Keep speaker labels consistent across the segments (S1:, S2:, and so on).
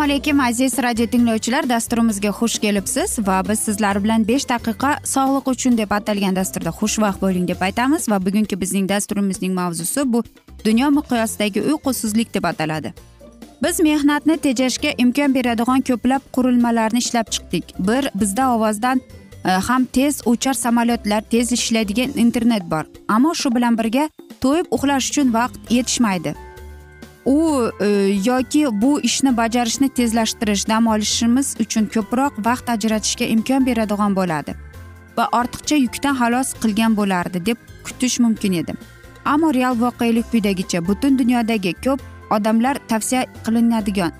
S1: assalomu alaykum aziz radio tinglovchilar. Dasturimizga xush kelibsiz va biz sizlar bilan besh daqiqa sog'liq uchun deb atalgan dasturda xushvaqt bo'ling deb aytamiz va bugungi bizning dasturimizning mavzusi bu dunyo miqyosidagi uyqusizlik deb ataladi. Biz mehnatni tejashga imkon beradigan ko'plab qurilmalarni ishlab chiqdik. Bir bizda ovozdan Э, ham tez uchar samolyotlar tez ishlaydigan internet bor. Ammo shu bilan birga to'yib uxlash uchun vaqt yetishmaydi. U e, yoki bu ishni bajarishni tezlashtirish dam olishimiz uchun ko'proq vaqt ajratishga imkon beradigan bo'ladi va ortiqcha yukdan xalos qilgan bo'lardi deb kutish mumkin edi. Ammo real voqelik quyidagicha butun dunyodagi ko'p odamlar tavsiya qilinadigan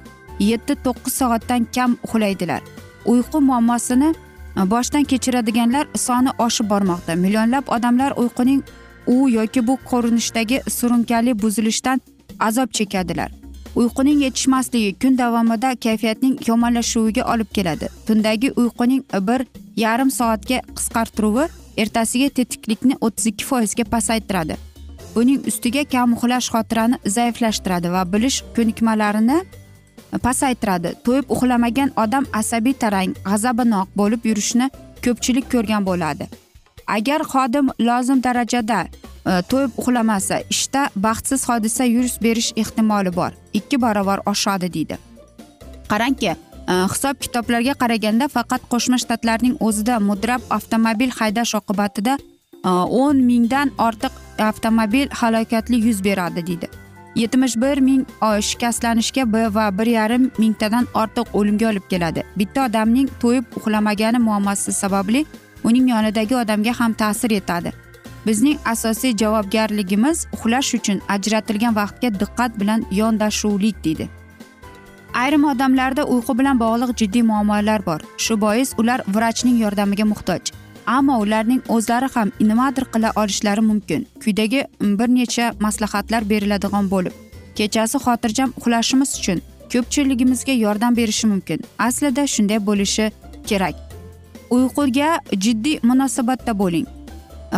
S1: yetti to'qqiz soatdan kam uxlaydilar. Uyqu muammosini boshdan kechiradiganlar soni oshib bormoqda. Millionlab odamlar uyquning u yoki bu ko'rinishdagi surunkali buzilishdan azob chekadilar uyquning yetishmasligi kun davomida kayfiyatning yomonlashuviga olib keladi. Tundagi uyquning bir yarim soatga qisqartiruvi ertasiga tetiklikni o'ttiz ikki foizga pasaytiradi. Buning ustiga kam uxlash xotirani zaiflashtiradi va bilish ko'nikmalarini pasaytiradi. To'yib uxlamagan odam asabiy tarang g'azabinoq bo'lib yurishni ko'pchilik ko'rgan bo'ladi. Agar xodim lozim darajada e, to'yib uxlamasa ishda baxtsiz hodisa yuz berish ehtimoli bor. Ikki barobar oshadi deydi. Qarangki e, hisob kitoblarga qaraganda faqat qo'shma shtatlarning o'zida mudrab avtomobil haydash oqibatida e, o'n mingdan ortiq avtomobil halokatli yuz beradi deydi. Yetmish bir ming shikastlanishga va bir yarim mingtadan ortiq o'limga olib keladi. Bitta odamning to'yib uxlamagani muammosi sababli uning yonidagi odamga ham ta'sir etadi. Bizning asosiy javobgarligimiz uxlash uchun ajratilgan vaqtga diqqat bilan yondashuvlik deydi. Ayrim odamlarda uyqu bilan bog'liq jiddiy muammolar bor. Shu bois ular vrachning yordamiga muhtoj. Ammo ularning o'zlari ham nimadir qila olishlari mumkin. Quyidagi bir necha maslahatlar beriladigan bo'lib kechasi xotirjam uxlashimiz uchun ko'pchiligimizga yordam berishi mumkin. Aslida shunday bo'lishi kerak. Uyquga jiddiy munosabatda bo'ling.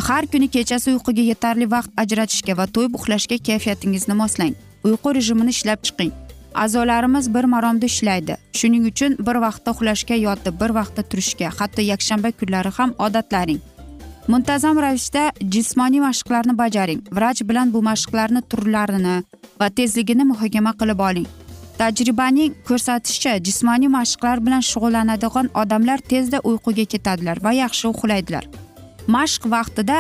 S1: Har kuni kechasi uyquga yetarli vaqt ajratishga va to'yib uxlashga kayfiyatingizni moslang. Uyqu rejimini ishlab chiqing. A'zolarimiz bir maromda ishlaydi. Shuning uchun bir vaqtda uxlashga yotib bir vaqtda turishga hatto yakshanba kunlari ham odatlaring. Muntazam ravishda jismoniy mashqlarni bajaring. Vrach bilan bu mashqlarni turlarini va tezligini muhokama qilib oling. Tajribaning ko'rsatishicha jismoniy mashqlar bilan shug'ullanadigan odamlar tezda uyquga ketadilar va yaxshi uxlaydilar. Mashq vaqtida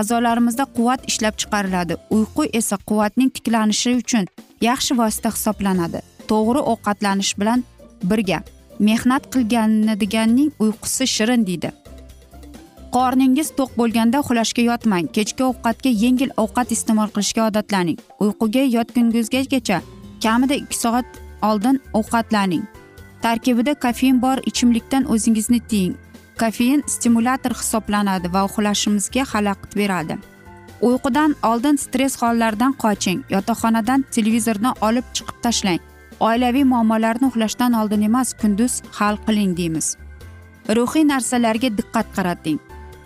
S1: a'zolarimizda quvvat ishlab chiqariladi. Uyqu esa quvvatning tiklanishi uchun yaxshi vosita hisoblanadi. To'g'ri ovqatlanish bilan birga mehnat qilganadiganning uyqusi shirin deydi. Qorningiz to'q bo'lganda uxlashga yotmang. Kechki ovqatga yengil ovqat iste'mol qilishga odatlaning. Uyquga yotgungizgacha kamida ikki soat oldin ovqatlaning. Tarkibida kofein bor ichimlikdan o'zingizni tiying. Kofein stimulyator hisoblanadi va uxlashimizga xalaqit beradi. Uyqudan oldin stress hollaridan qoching yotoqxonadan televizorni olib chiqib tashlang. Oilaviy muammolarni uxlashdan oldin emas kunduz hal qiling deymiz. Ruhiy narsalarga diqqat qarating.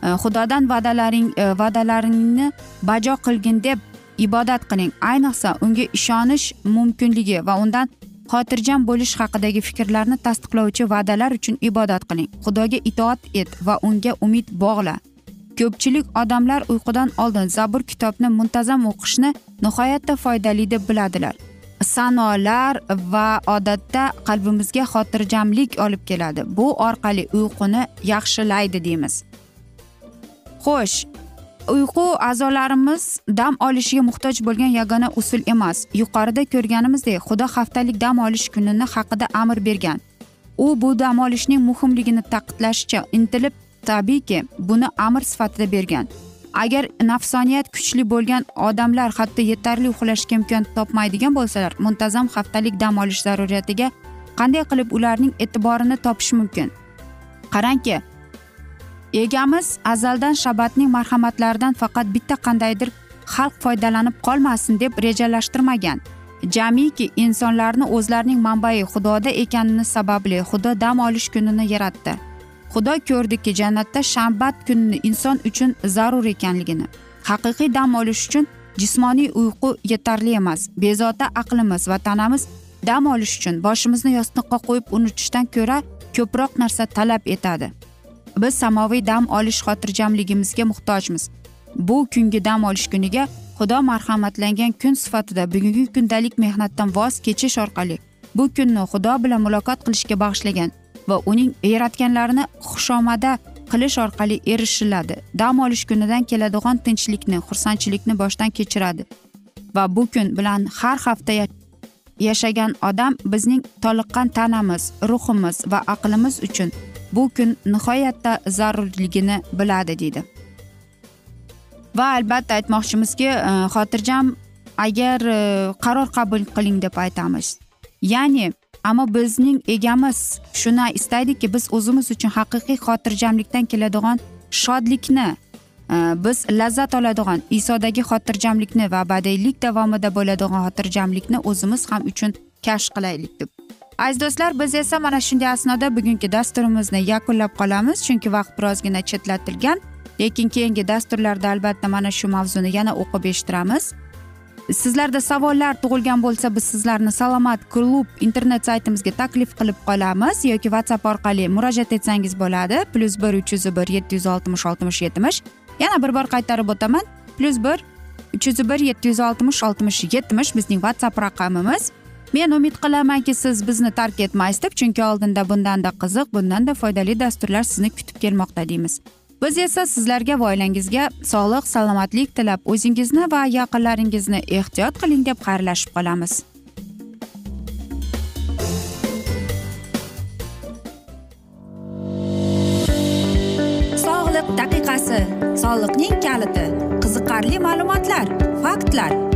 S1: E, Xudodan va'dalaring e, va'dalaringni bajo qilgin deb ibodat qiling. Ayniqsa unga ishonish mumkinligi va undan xotirjam bo'lish haqidagi fikrlarni tasdiqlovchi va'dalar uchun ibodat qiling. Xudoga itoat et va unga umid bog'la. Ko'pchilik odamlar uyqudan oldin zabur kitobni muntazam o'qishni nihoyatda foydali deb biladilar. Sanolar va odatda qalbimizga xotirjamlik olib keladi. Bu orqali uyquni yaxshilaydi deymiz. Xo'sh uyqu a'zolarimiz dam olishiga muhtoj bo'lgan yagona usul emas. Yuqorida ko'rganimizdek xudo haftalik dam olish kunini haqida amr bergan. U bu dam olishning muhimligini ta'kidlashga intilib tabiiyki buni amr sifatida bergan. Agar nafsoniyat kuchli bo'lgan odamlar hatto yetarli uxlashga imkon topmaydigan bo'lsalar muntazam haftalik dam olish zaruriyatiga qanday qilib ularning e'tiborini topish mumkin? Qarangki egamiz azaldan shabatning marhamatlaridan faqat bitta qandaydir xalq foydalanib qolmasin deb rejalashtirmagan. Jamiki insonlarni o'zlarining manbai xudoda ekanini sababli xudo dam olish kunini yaratdi. Xudo ko'rdiki jannatda shanbat kunini inson uchun zarur ekanligini. Haqiqiy dam olish uchun jismoniy uyqu yetarli emas bezovta aqlimiz va tanamiz dam olish uchun boshimizni yostiqqa qo'yib unutishdan ko'ra ko'proq narsa talab etadi. Biz samoviy dam olish xotirjamligimizga muhtojmiz. Bu kungi dam olish kuniga xudo marhamatlangan kun sifatida bugungi kundalik mehnatdan voz kechish orqali bu kunni xudo bilan muloqot qilishga bag'ishlagan va uning yaratganlarini xushomada qilish orqali erishiladi. Dam olish kunidan keladigan tinchlikni xursandchilikni boshdan kechiradi va bu kun bilan har hafta yashagan odam bizning toliqqan tanamiz ruhimiz va aqlimiz uchun bu kun nihoyatda zarurligini biladi deydi. Va albatta aytmoqchimizki e, xotirjam agar e, qaror qabul qiling deb aytamiz. Ya'ni ammo bizning egamiz shuni istaydiki biz o'zimiz uchun haqiqiy xotirjamlikdan keladigan shodlikni e, biz lazzat oladigan isodagi xotirjamlikni va abadiylik davomida bo'ladigan xotirjamlikni o'zimiz ham uchun kashf qilaylik deb. Aziz do'stlar biz esa mana shunday asnoda bugungi dasturimizni yakunlab qolamiz chunki vaqt birozgina chetlatilgan. Lekin keyingi dasturlarda albatta mana shu mavzuni yana o'qib eshittiramiz. Sizlarda savollar tug'ilgan bo'lsa biz sizlarni salomat klub internet saytimizga taklif qilib qolamiz yoki whatsapp orqali murojaat etsangiz bo'ladi. Plyus bir uch yuz bir yetti yuz oltmish oltmish yetmish. Yana bir bor qaytarib o'taman. Plyus bir uch yuz bir yetti yuz oltmish oltmish yetmish bizning whatsapp raqamimiz. Men umid qilamanki siz bizni tark etmaysiz deb chunki oldinda bundanda qiziq bundanda foydali dasturlar sizni kutib kelmoqda deymiz. Biz esa sizlarga va oilangizga sog'lik salomatlik tilab o'zingizni va yaqinlaringizni ehtiyot qiling deb xayrlashib qolamiz. Sog'liq daqiqasi soliqning kaliti qiziqarli ma'lumotlar faktlar.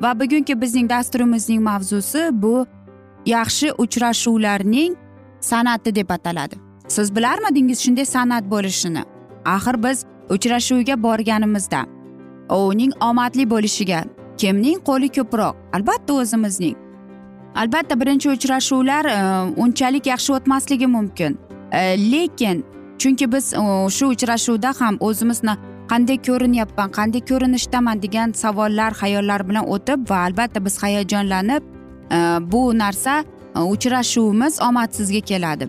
S1: Va bugungi bizning dasturimizning mavzusi bu yaxshi uchrashuvlarning san'ati deb ataladi. Siz bilarmidingiz shunday san'at bo'lishini? Axir biz uchrashuvga borganimizda uning omadli bo'lishiga kimning qo'li ko'proq? Albatta o'zimizning. Albatta birinchi uchrashuvlar e, unchalik yaxshi o'tmasligi mumkin. E, lekin chunki biz e, shu uchrashuvda ham o'zimizni qanday ko'rinyapman qanday ko'rinishdaman degan savollar xayollar bilan o'tib va albatta biz hayajonlanib e, bu narsa e, uchrashuvimiz omadsizga keladi.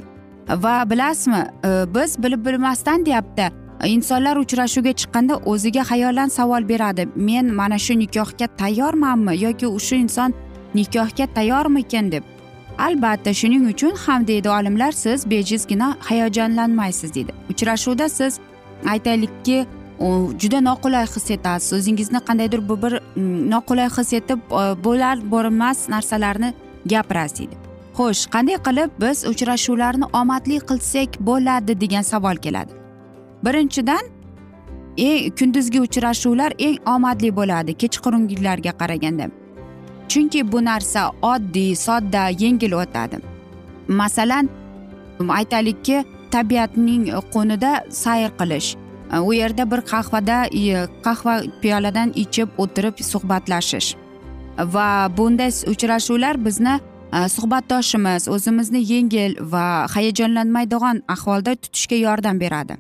S1: Va bilasizmi e, biz bilib bilmasdan deyapti insonlar uchrashuvga chiqqanda o'ziga xayolan savol beradi. Men mana shu nikohga tayyormanmi yoki shu inson nikohga tayyormikin deb. Albatta shuning uchun ham deydi olimlar siz bejizgina hayajonlanmaysiz deydi. Uchrashuvda siz aytaylikki juda noqulay his etasiz o'zingizni qandaydir bu bir mm, noqulay his etib e, bo'lar bo'lmas narsalarni gapirasiz deydi. Xo'sh qanday qilib biz uchrashuvlarni omadli qilsak bo'ladi degan savol keladi. Birinchidan eng kunduzgi uchrashuvlar eng omadli bo'ladi kechqurungilarga qaraganda. Chunki bu narsa oddiy sodda yengil o'tadi. Masalan aytaylikki tabiatning qo'nida sayr qilish. Э, u yerda bir qahvada qahva piyoladan ichib o'tirib suhbatlashish. Va bunday uchrashuvlar bizni e, suhbatdoshimiz o'zimizni yengil va hayajonlanmaydigan ahvolda tutishga yordam beradi.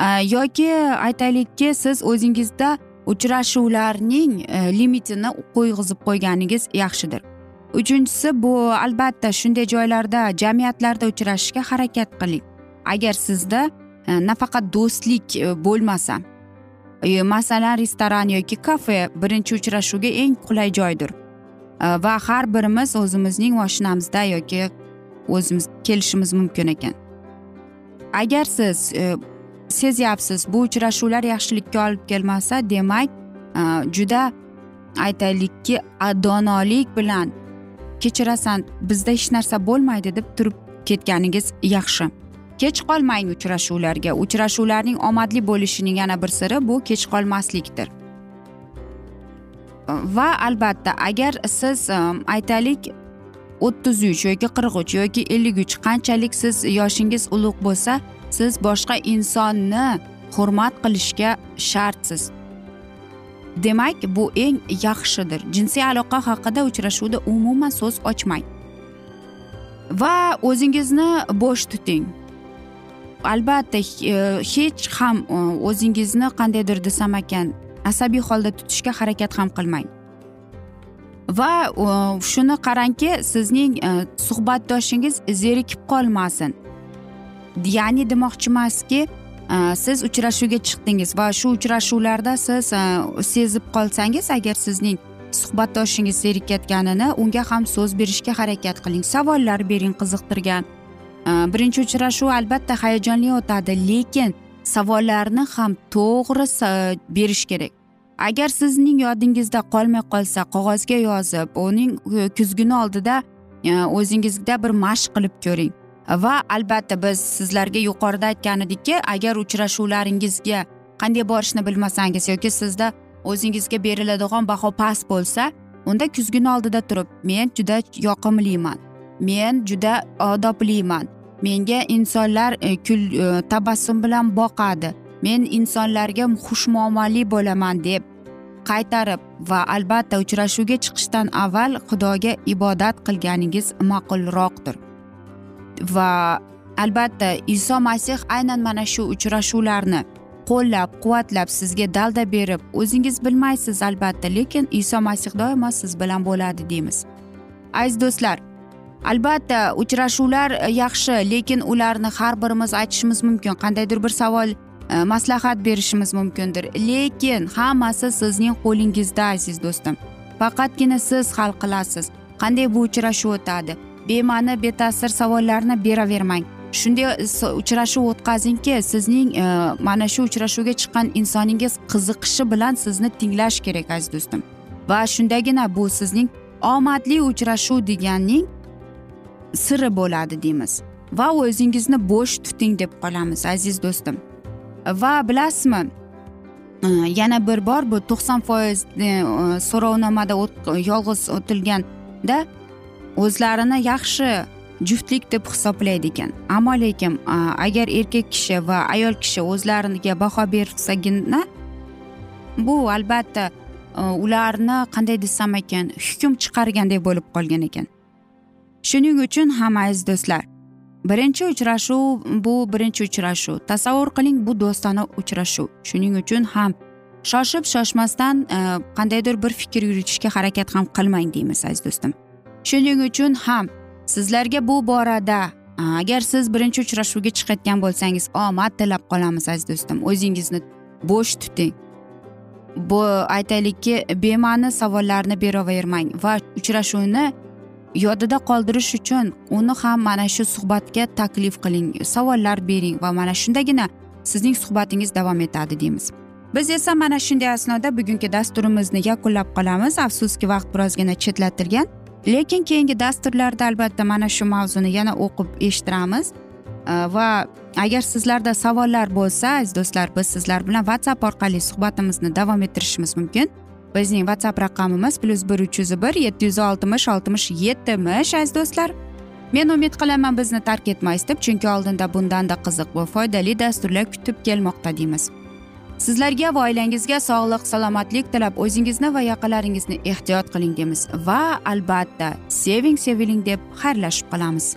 S1: E, yoki aytaylikki siz o'zingizda uchrashuvlarning e, limitini qo'yg'izib qo'yganingiz yaxshidir. Uchinchisi bu albatta shunday joylarda jamiyatlarda uchrashishga harakat qiling. Agar sizda nafaqat do'stlik bo'lmasa masalan restoran yoki kafe birinchi uchrashuvga eng qulay joydir. Va har birimiz o'zimizning mashinamizda yoki o'zimiz kelishimiz mumkin ekan. Agar siz э, sezyapsiz bu uchrashuvlar yaxshilikka olib kelmasa demak э, juda aytaylikki donolik bilan kechirasan bizda hech narsa bo'lmaydi deb turib ketganingiz yaxshi. Kech qolmang uchrashuvlarga. Uchrashuvlarning omadli bo'lishining yana bir siri bu kech qolmaslikdir va albatta agar siz e, aytaylik o'ttiz uch yoki qirq uch yoki ellik uch qanchalik siz yoshingiz ulug' bo'lsa siz boshqa insonni hurmat qilishga shartsiz. Demak bu eng yaxshidir. Jinsiy aloqa haqida uchrashuvda umuman so'z ochmang. Va o'zingizni bo'sh tuting. Albatta e, hech ham e, o'zingizni qandaydir desam ekan asabiy holda tutishga harakat ham qilmang. Va e, shuni qarangki sizning suhbatdoshingiz zerikib qolmasin. Ya'ni demoqchimaski siz uchrashuvga chiqdingiz va shu uchrashuvlarda siz sezib qolsangiz agar sizning suhbatdoshingiz zerikayotganini unga ham so'z berishga harakat qiling savollar bering qiziqtirgan. Э, birinchi uchrashuv albatta hayajonli o'tadi lekin savollarni ham to'g'ri e, berish kerak. Agar sizning yodingizda qolmay qolsa qog'ozga yozib uning e, kuzguni oldida e, o'zingizda bir mashq qilib ko'ring. Va albatta biz sizlarga yuqorida aytgan edikki agar uchrashuvlaringizga qanday borishni bilmasangiz yoki sizda o'zingizga beriladigan baho past bo'lsa unda kuzgini oldida turib men juda yoqimliman men juda odobliman menga insonlar e, kul e, tabassum bilan boqadi. Men insonlarga xushmuomali bo'laman deb qaytarib va albatta uchrashuvga chiqishdan avval xudoga ibodat qilganingiz ma'qulroqdir. Va albatta iso masih aynan mana shu uchrashuvlarni qo'llab quvvatlab sizga dalda berib o'zingiz bilmaysiz albatta lekin iso masih doimo siz bilan bo'ladi deymiz. Aziz do'stlar albatta uchrashuvlar e, yaxshi lekin ularni har birimiz aytishimiz mumkin. Qandaydir bir savol e, maslahat berishimiz mumkindir. Lekin hammasi sizning qo'lingizda aziz do'stim. Faqatgina siz hal qilasiz. Qanday bu uchrashuv o'tadi? Bema'ni beta'sir savollarni beravermang. Shunday uchrashuv o'tkazingki sizning e, mana shu uchrashuvga chiqqan insoningiz qiziqishi bilan sizni tinglash kerak aziz do'stim. Va shundagina bu sizning omadli uchrashuv deganning siri bo'ladi deymiz. Va o'zingizni bo'sh tuting deb qolamiz aziz do'stim. Va bilasizmi e, yana bir bor bu to'qson foiz e, so'rovnomada yolg'iz o'tilganda o'zlarini yaxshi juftlik deb hisoblaydi ekan. Ammo lekin e, agar erkak kishi va ayol kishi o'zlariga baho bersagina bu albatta e, ularni qanday desam ekan hukm chiqargandek bo'lib qolgan ekan. Shuning uchun ham aziz do'stlar birinchi uchrashuv bu birinchi uchrashuv. Tasavvur qiling bu do'stona uchrashuv. Shuning uchun ham shoshib shoshmasdan e, qandaydir bir fikr yuritishga harakat ham qilmang deymiz aziz do'stim. Shuning uchun ham sizlarga bu borada e, agar siz birinchi uchrashuvga chiqayotgan bo'lsangiz omad tilab qolamiz aziz do'stim. O'zingizni bo'sh tuting. Bu aytaylikki bema'ni savollarni beravermang va uchrashuvni yodida qoldirish uchun uni ham mana shu suhbatga taklif qiling savollar bering va mana shundagina sizning suhbatingiz davom etadi deymiz. Biz esa mana shunday asnoda bugungi dasturimizni yakunlab qolamiz. Afsuski vaqt birozgina chetlatilgan lekin keyingi dasturlarda albatta mana shu mavzuni yana o'qib eshittiramiz. Va agar sizlarda savollar bo'lsa aziz do'stlar biz sizlar bilan whatsapp orqali suhbatimizni davom ettirishimiz mumkin. Bizning whatsapp raqamimiz plyus bir uch yuz bir yetti yuz oltmish oltmish yetmish aziz do'stlar. Men umid qilaman bizni tark etmaysiz deb chunki oldinda bundanda qiziq va foydali dasturlar kutib kelmoqda deymiz. Sizlarga va oilangizga sog'lik salomatlik tilab o'zingizni va yaqinlaringizni ehtiyot qiling deymiz va albatta seving seviling deb xayrlashib qolamiz.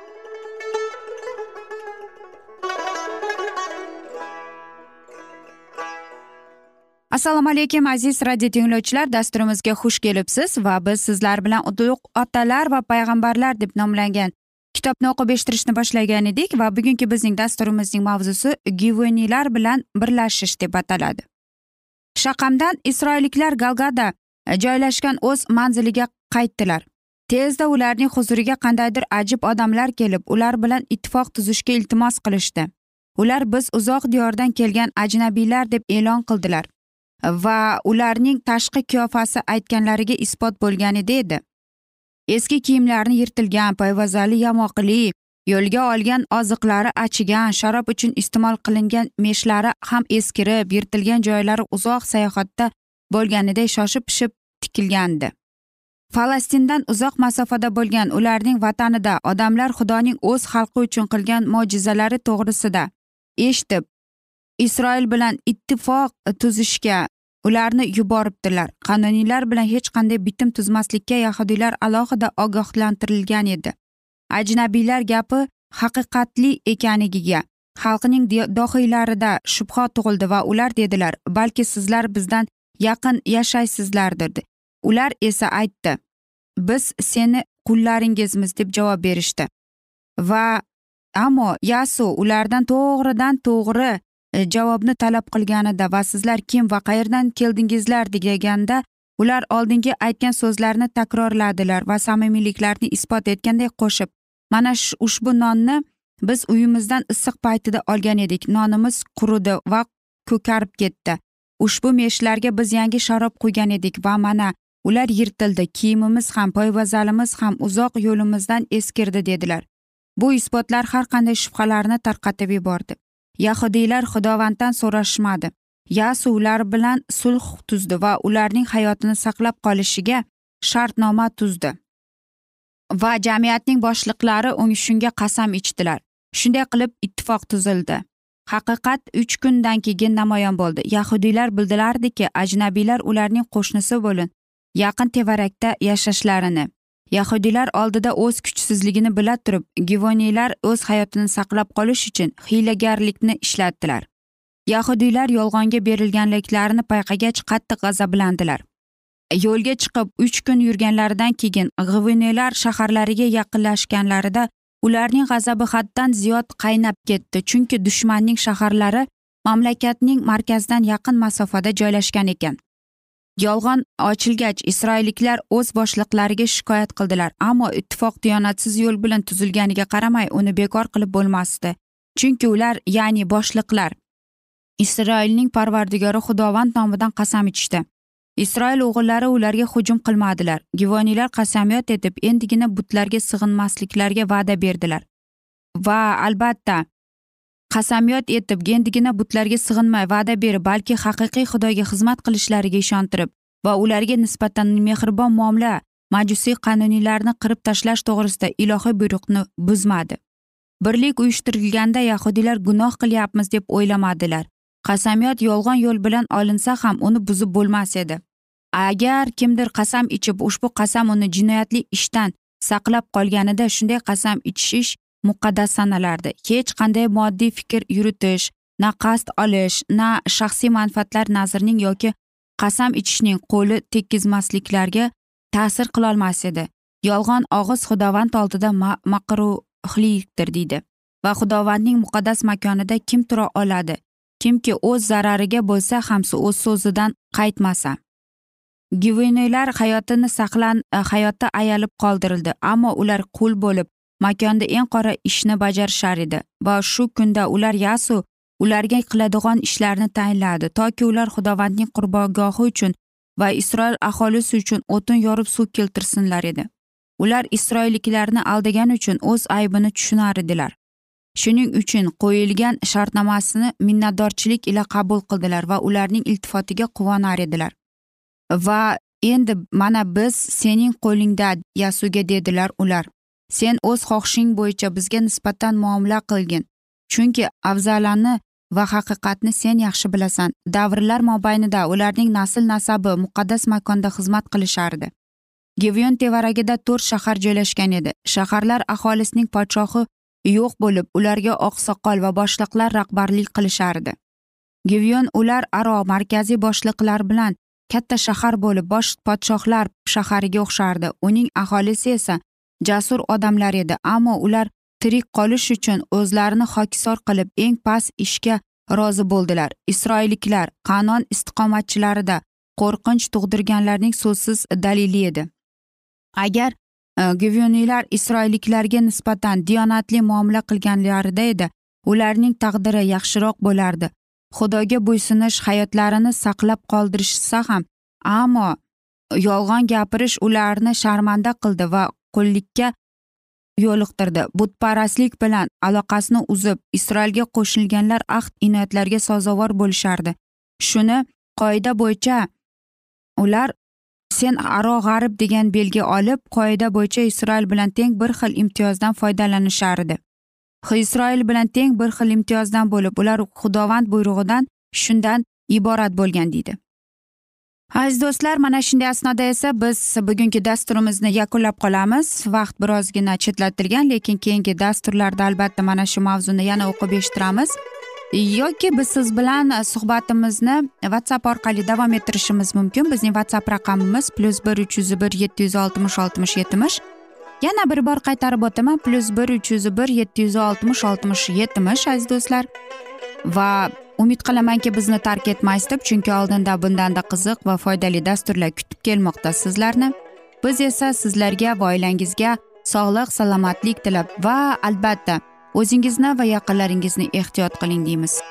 S1: Assalomu alaykum aziz radio tinglovchilar. Dasturimizga xush kelibsiz va biz sizlar bilan ulug' otalar va payg'ambarlar deb nomlangan kitobni o'qib eshittirishni boshlagan edik va bugungi bizning dasturimizning mavzusi givoniylar bilan birlashish deb ataladi. Shaqamdan isroilliklar galgada joylashgan o'z manziliga qaytdilar. Tezda ularning huzuriga qandaydir ajib odamlar kelib ular bilan ittifoq tuzishga iltimos qilishdi. Ular biz uzoq diyordan kelgan ajnabiylar deb e'lon qildilar. Va ularning tashqi qiyofasi aytganlariga isbot bo'lganida edi eski kiyimlarni yirtilgan payvazali yamoqli yo'lga olgan oziqlari achigan sharob uchun iste'mol qilingan meshlari ham eskirib yirtilgan joylari uzoq sayohatda bo'lganiday shoshib pishib tikilgandi. Falastindan uzoq masofada bo'lgan ularning vatanida odamlar xudoning o'z xalqi uchun qilgan mo'jizalari to'g'risida eshitib isroil bilan ittifoq e, tuzishga ularni yuboribdilar. Qanuniylar bilan hech qanday bitim tuzmaslikka yahudiylar alohida ogohlantirilgan edi. Ajnabiylar gapi haqiqatli ekanligiga xalqning dohiylarida shubha tug'ildi va ular dedilar balki sizlar bizdan yaqin yashaysizlardir ular esa aytdi biz seni qullaringizmiz deb javob berishdi. Va ammo yasu ulardan to'g'ridan to'g'ri E, javobni talab qilganida va sizlar kim va qayerdan keldingizlar deganda ular oldingi aytgan so'zlarni takrorladilar va samimiyliklarini isbot etganday qo'shib mana ushbu nonni biz uyimizdan issiq paytida olgan edik. Nonimiz quridi va ko'karib ketdi. Ushbu meshlarga biz yangi sharob quygan edik va mana ular yirtildi. Kiyimimiz ham poyvazalimiz ham uzoq yo'limizdan eskirdi dedilar. Bu isbotlar har qanday shubhalarni tarqatib yubordi. Yahudiylar xudovanddan so'rashmadi. Yasu ular bilan sulh tuzdi va ularning hayotini saqlab qolishiga shartnoma tuzdi. Va jamiyatning boshliqlari shunga qasam ichdilar. Shunday qilib ittifoq tuzildi. Haqiqat uch kundan keyin namoyon bo'ldi. Yahudiylar bildilardiki ajnabiylar ularning qo'shnisi bo'lin yaqin tevarakda yashashlarini. Yahudiylar oldida o'z kuchsizligini bila turib givoniylar o'z hayotini saqlab qolish uchun hiylagarlikni ishlatdilar. Yahudiylar yolg'onga berilganliklarini payqagach qattiq g'azablandilar. Yo'lga chiqib uch kun yurganlaridan keyin g'ivoniylar shaharlariga yaqinlashganlarida ularning g'azabi haddan ziyod qaynab ketdi chunki dushmanning shaharlari mamlakatning markazidan yaqin masofada joylashgan ekan. Yolg'on ochilgach isroilliklar o'z boshliqlariga shikoyat qildilar ammo ittifoq diyonatsiz yo'l bilan tuzilganiga qaramay uni bekor qilib bo'lmasdi. Chunki ular ya'ni boshliqlar isroilning parvardigori xudovand nomidan qasam ichishdi. Isroil o'g'illari ularga hujum qilmadilar. Givoniylar qasamyod etib endigina butlarga sig'inmasliklariga va'da berdilar. Va albatta qasamyod etib endigina butlarga sig'inmay va'da berib balki haqiqiy xudoga xizmat qilishlariga ishontirib va ularga nisbatan mehribon muomala majusiy qonuniylarni qirib tashlash to'g'risida ilohiy buyruqni buzmadi. Birlik uyushtirilganda yahudiylar gunoh qilyapmiz deb o'ylamadilar. Qasamyod yolg'on yo'l bilan olinsa ham uni buzib bo'lmas edi. Agar kimdir qasam ichib ushbu qasam uni jinoyatli ishdan saqlab qolganida shunday qasam ichish muqaddas sanalardi. Hech qanday moddiy fikr yuritish na qasd olish na shaxsiy manfaatlar nazrning yoki qasam ichishning qo'li tekkizmasliklarga ta'sir qilolmas edi. Yolg'on og'iz xudovand oldida maqruhlikdir deydi. Va xudovandning muqaddas makonida kim tura oladi? Kimki o'z zarariga bo'lsa ham o'z so'zidan qaytmasa. Givinoylar hayotini saqlan hayotda ayalib qoldirildi ammo ular qul bo'lib makonda eng qora ishni bajarishar edi va shu kunda ular yasu ularga qiladigan ishlarni tayinladi toki ular xudovandning qurbongohi uchun va isroil aholisi uchun o'tin yorib suv keltirsinlar edi. Ular isroilliklarni aldagan uchun o'z aybini tushunar edilar. Shuning uchun qo'yilgan shartnomasini minnatdorchilik ila qabul qildilar va ularning iltifotiga quvonar edilar. Va endi mana biz sening qo'lingda yasuga dedilar ular. Sen o'z xohishing bo'yicha bizga nisbatan muomala qilgin. Chunki afzalani va haqiqatni sen yaxshi bilasan. Davrlar mobaynida ularning nasl nasabi muqaddas makonda xizmat qilishardi. Givyon tevaragida to'rt shahar joylashgan edi. Shaharlar aholisining podshohi yo'q bo'lib ularga oqsoqol va boshliqlar rahbarlik qilishardi. Givyon ular aro markaziy boshliqlar bilan katta shahar bo'lib bosh podshohlar shahariga o'xshardi. Uning aholisi esa jasur odamlar edi ammo ular tirik qolish uchun o'zlarini hokisor qilib eng past ishga rozi bo'ldilar. Isroilliklar qanon istiqomatchilarida qo'rqinch tug'dirganlarning so'zsiz dalili edi. Agar e, givyoniylar isroilliklarga nisbatan diyonatli muomala qilganlarida edi ularning taqdiri yaxshiroq bo'lardi. Xudoga bo'ysunish hayotlarini saqlab qoldirishsa ham ammo yolg'on gapirish ularni sharmanda qildi va qullikka yo'liqtirdi. Butparastlik bilan aloqasini uzib isroilga qo'shilganlar ahd inoyatlarga sazovor bo'lishardi. Shuni qoida bo'yicha ular sen aro g'arib degan belgi olib qoida bo'yicha isroil bilan teng bir xil imtiyozdan foydalanishardi. Isroil bilan teng bir xil imtiyozdan bo'lib ular xudovand buyrug'idan shundan iborat bo'lgan deydi. Aziz do'stlar mana shunday asnoda esa biz bugungi dasturimizni yakunlab qolamiz. Vaqt birozgina chetlatilgan lekin keyingi dasturlarda albatta mana shu mavzuni yana o'qib eshittiramiz. Yoki biz siz bilan suhbatimizni whatsapp orqali davom ettirishimiz mumkin. Bizning whatsapp raqamimiz plyus bir uch yuz bir yetti yuz oltmish oltmish yetmish. Yana bir bor qaytarib o'taman plyus bir uch yuz bir yetti yuz oltmish oltmish yetmish aziz do'stlar. Va umid qilamanki bizni tark etmaysiz deb chunki oldinda bundanda qiziq va foydali dasturlar kutib kelmoqda sizlarni. Biz esa sizlarga va oilangizga sog'lik salomatlik tilab va albatta o'zingizni va yaqinlaringizni ehtiyot qiling deymiz.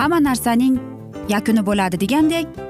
S1: Hamma narsaning yakuni bo'ladi degandek